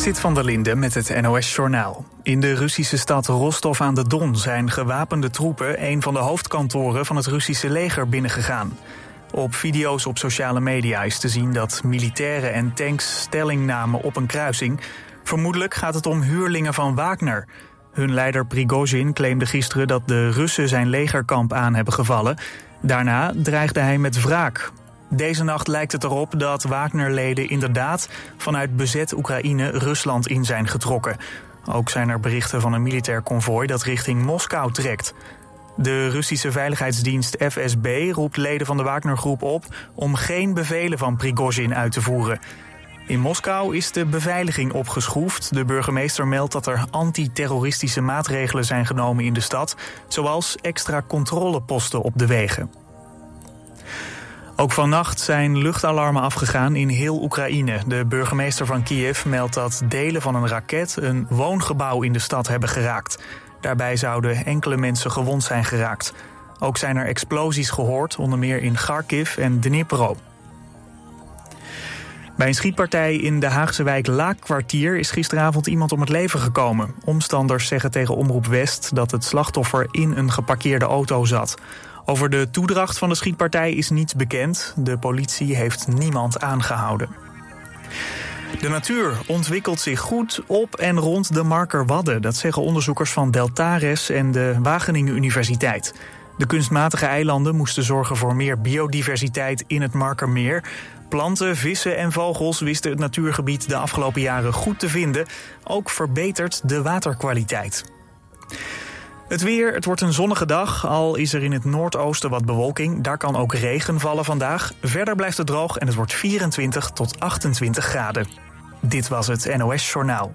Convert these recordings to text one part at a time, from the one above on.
Zit van der Linde met het NOS-journaal. In de Russische stad Rostov aan de Don zijn gewapende troepen een van de hoofdkantoren van het Russische leger binnengegaan. Op video's op sociale media is te zien dat militairen en tanks stelling namen op een kruising. Vermoedelijk gaat het om huurlingen van Wagner. Hun leider Prigozhin claimde gisteren dat de Russen zijn legerkamp aan hebben gevallen. Daarna dreigde hij met wraak. Deze nacht lijkt het erop dat Wagner-leden inderdaad vanuit bezet Oekraïne Rusland in zijn getrokken. Ook zijn er berichten van een militair konvooi dat richting Moskou trekt. De Russische veiligheidsdienst FSB roept leden van de Wagner-groep op om geen bevelen van Prigozhin uit te voeren. In Moskou is de beveiliging opgeschroefd. De burgemeester meldt dat er antiterroristische maatregelen zijn genomen in de stad, zoals extra controleposten op de wegen. Ook vannacht zijn luchtalarmen afgegaan in heel Oekraïne. De burgemeester van Kiev meldt dat delen van een raket een woongebouw in de stad hebben geraakt. Daarbij zouden enkele mensen gewond zijn geraakt. Ook zijn er explosies gehoord, onder meer in Kharkiv en Dnipro. Bij een schietpartij in de Haagse wijk Laakkwartier is gisteravond iemand om het leven gekomen. Omstanders zeggen tegen Omroep West dat het slachtoffer in een geparkeerde auto zat. Over de toedracht van de schietpartij is niets bekend. De politie heeft niemand aangehouden. De natuur ontwikkelt zich goed op en rond de Marker Wadden. Dat zeggen onderzoekers van Deltares en de Wageningen Universiteit. De kunstmatige eilanden moesten zorgen voor meer biodiversiteit in het Markermeer. Planten, vissen en vogels wisten het natuurgebied de afgelopen jaren goed te vinden. Ook verbetert de waterkwaliteit. Het weer, het wordt een zonnige dag, al is er in het noordoosten wat bewolking. Daar kan ook regen vallen vandaag. Verder blijft het droog en het wordt 24 tot 28 graden. Dit was het NOS Journaal.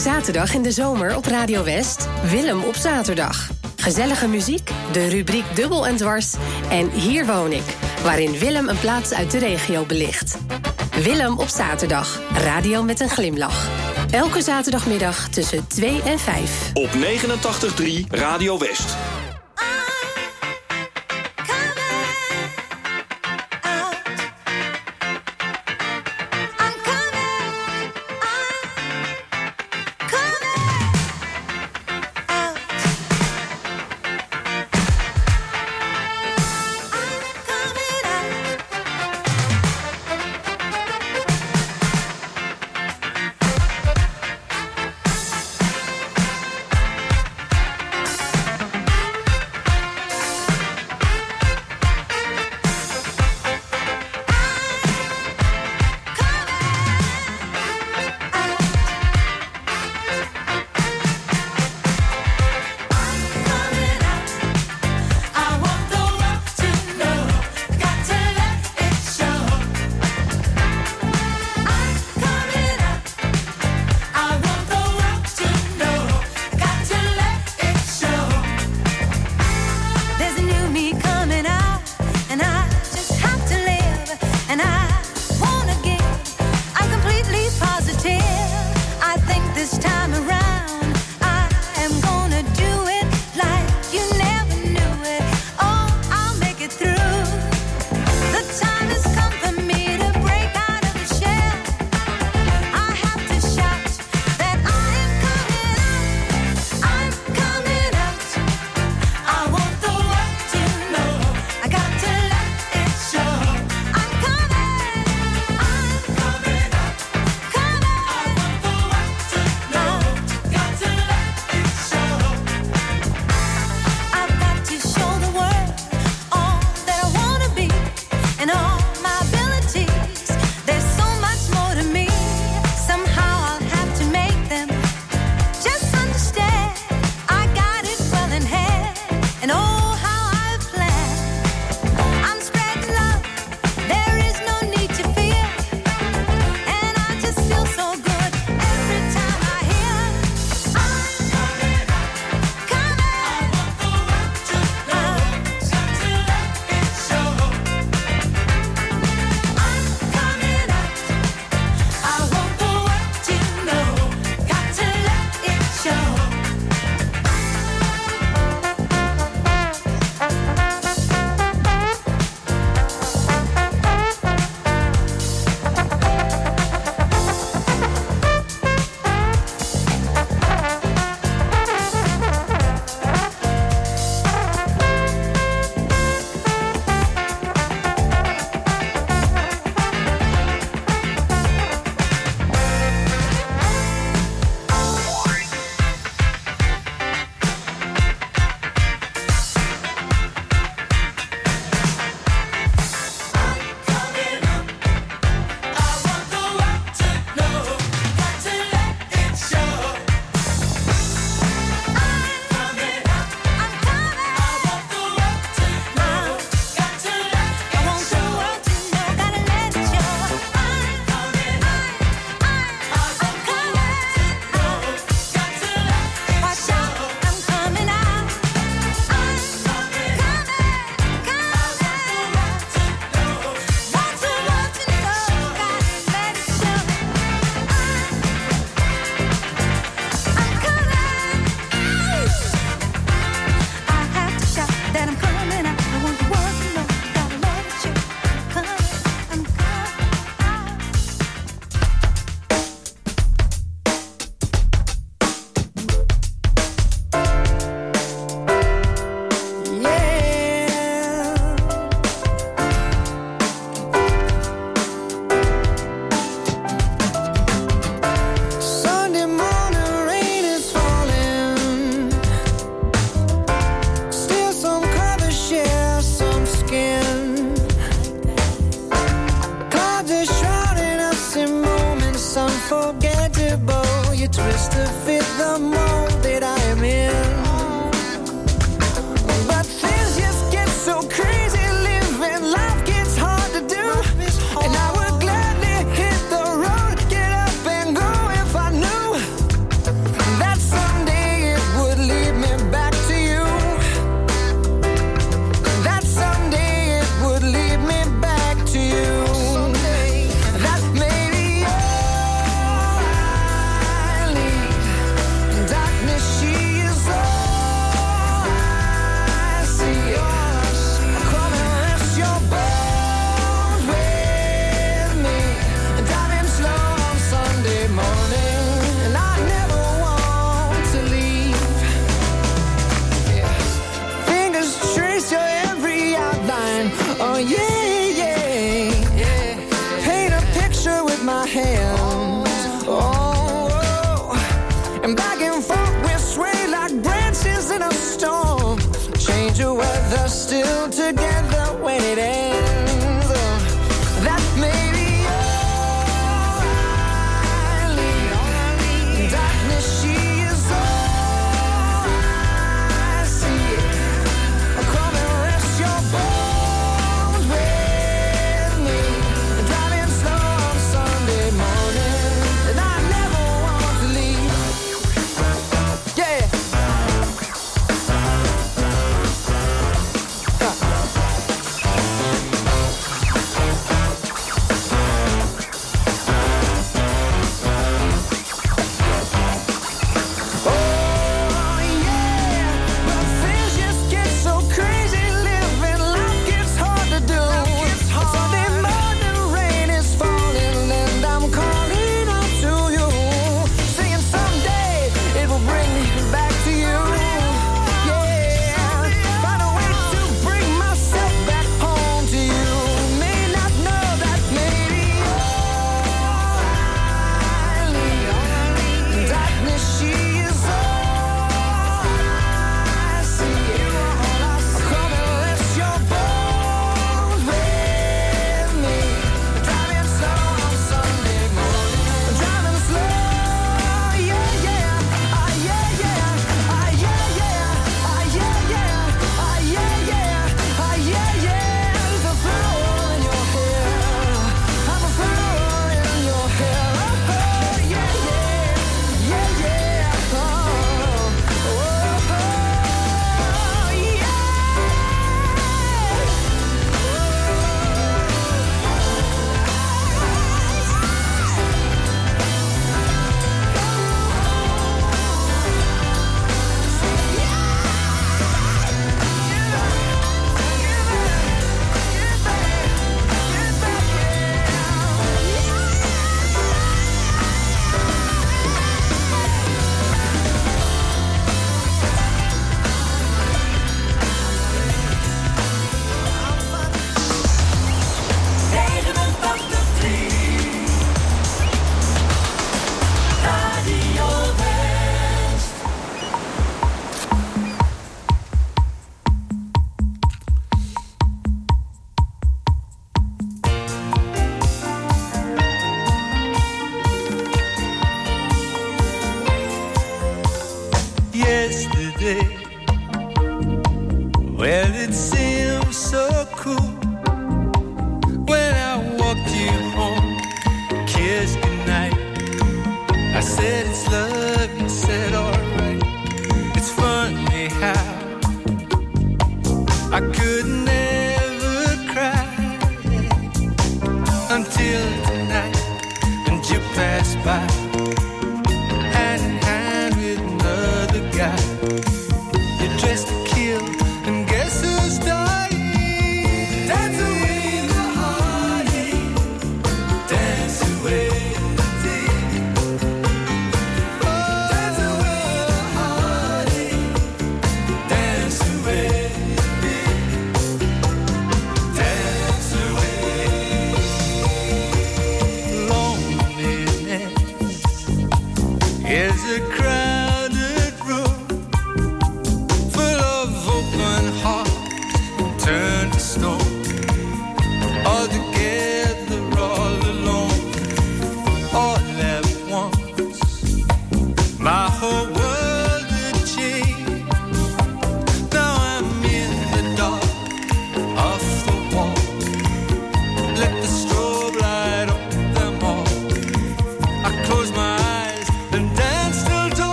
zaterdag in de zomer op Radio West. Willem op zaterdag. Gezellige muziek, de rubriek Dubbel en Dwars en Hier woon ik, waarin Willem een plaats uit de regio belicht. Willem op zaterdag, radio met een glimlach. Elke zaterdagmiddag tussen 2 en 5. Op 89.3 Radio West. just a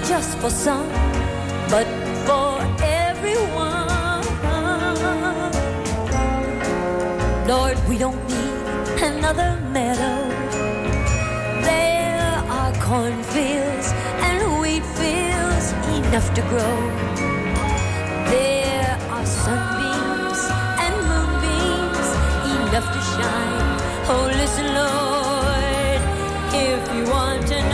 not just for some, but for everyone. Lord, we don't need another meadow. There are cornfields and wheat fields enough to grow. There are sunbeams and moonbeams enough to shine. Oh, listen, Lord, if you want to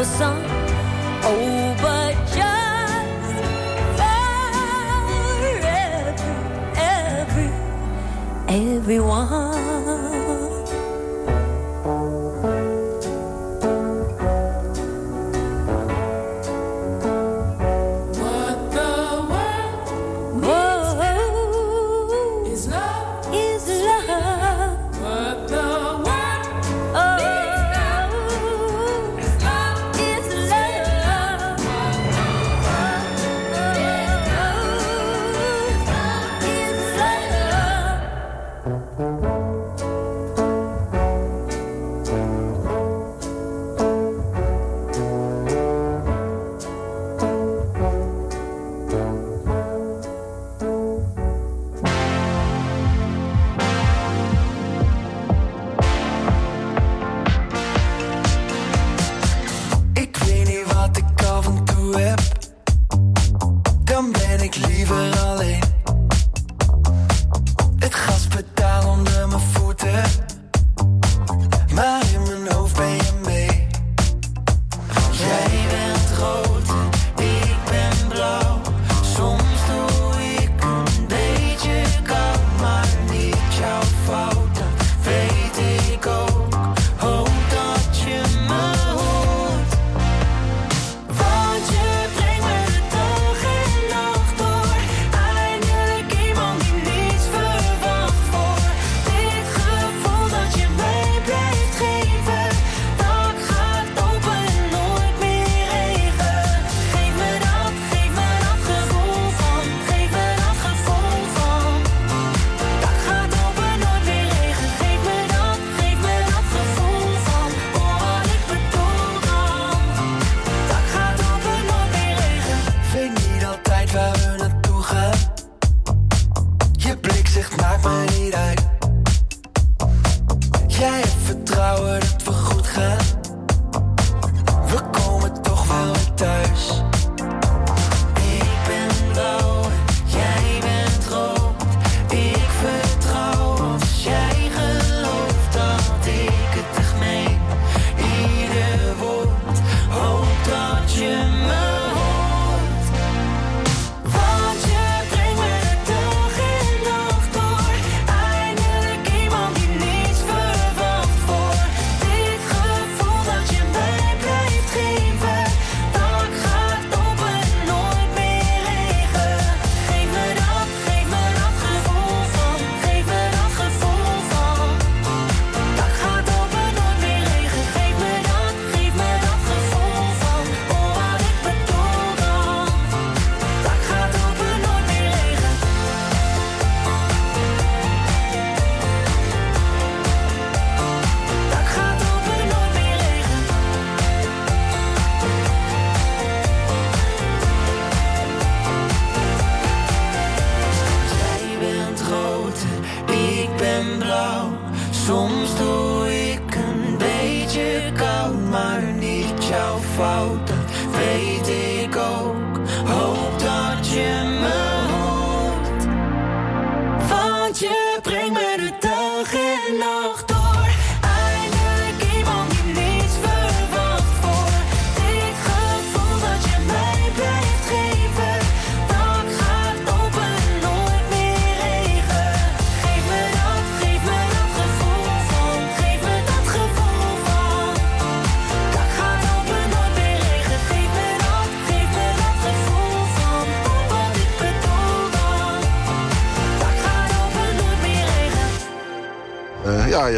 for some. Oh, but just for every, every, everyone.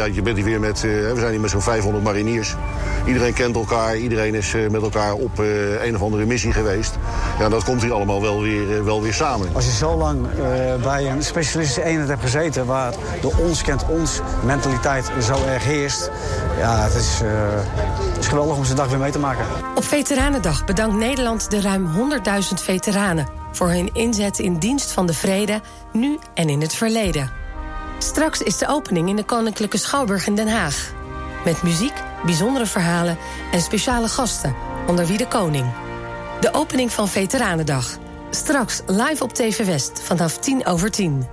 Ja, je bent hier weer met, eh, we zijn hier met zo'n 500 mariniers. Iedereen kent elkaar, iedereen is eh, met elkaar op eh, een of andere missie geweest. Ja, dat komt hier allemaal wel weer, wel weer samen. Als je zo lang eh, bij een specialistische eenheid hebt gezeten... waar de ons kent ons mentaliteit zo erg heerst... ja, het is, eh, het is geweldig om zo'n dag weer mee te maken. Op Veteranendag bedankt Nederland de ruim 100.000 veteranen... voor hun inzet in dienst van de vrede, nu en in het verleden. Straks is de opening in de Koninklijke Schouwburg in Den Haag. Met muziek, bijzondere verhalen en speciale gasten, onder wie de koning. De opening van Veteranendag. Straks live op TV West vanaf 10 over 10.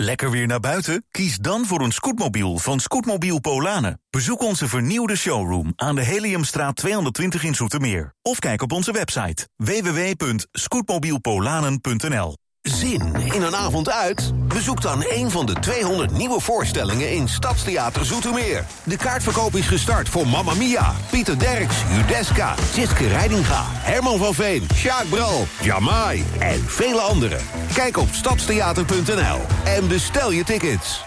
Lekker weer naar buiten? Kies dan voor een scootmobiel van Scootmobiel Polanen. Bezoek onze vernieuwde showroom aan de Heliumstraat 220 in Zoetermeer. Of kijk op onze website www.scootmobielpolanen.nl Zin in een avond uit? Bezoek dan een van de 200 nieuwe voorstellingen in Stadstheater Zoetermeer. De kaartverkoop is gestart voor Mamma Mia, Pieter Derks, Judeska, Tjitske Reidinga, Herman van Veen, Sjaak Bral, Jamai en vele anderen. Kijk op stadstheater.nl en bestel je tickets.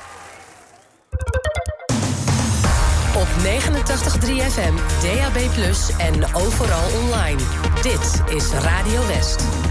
Op 89.3 FM, DAB+, en overal online. Dit is Radio West.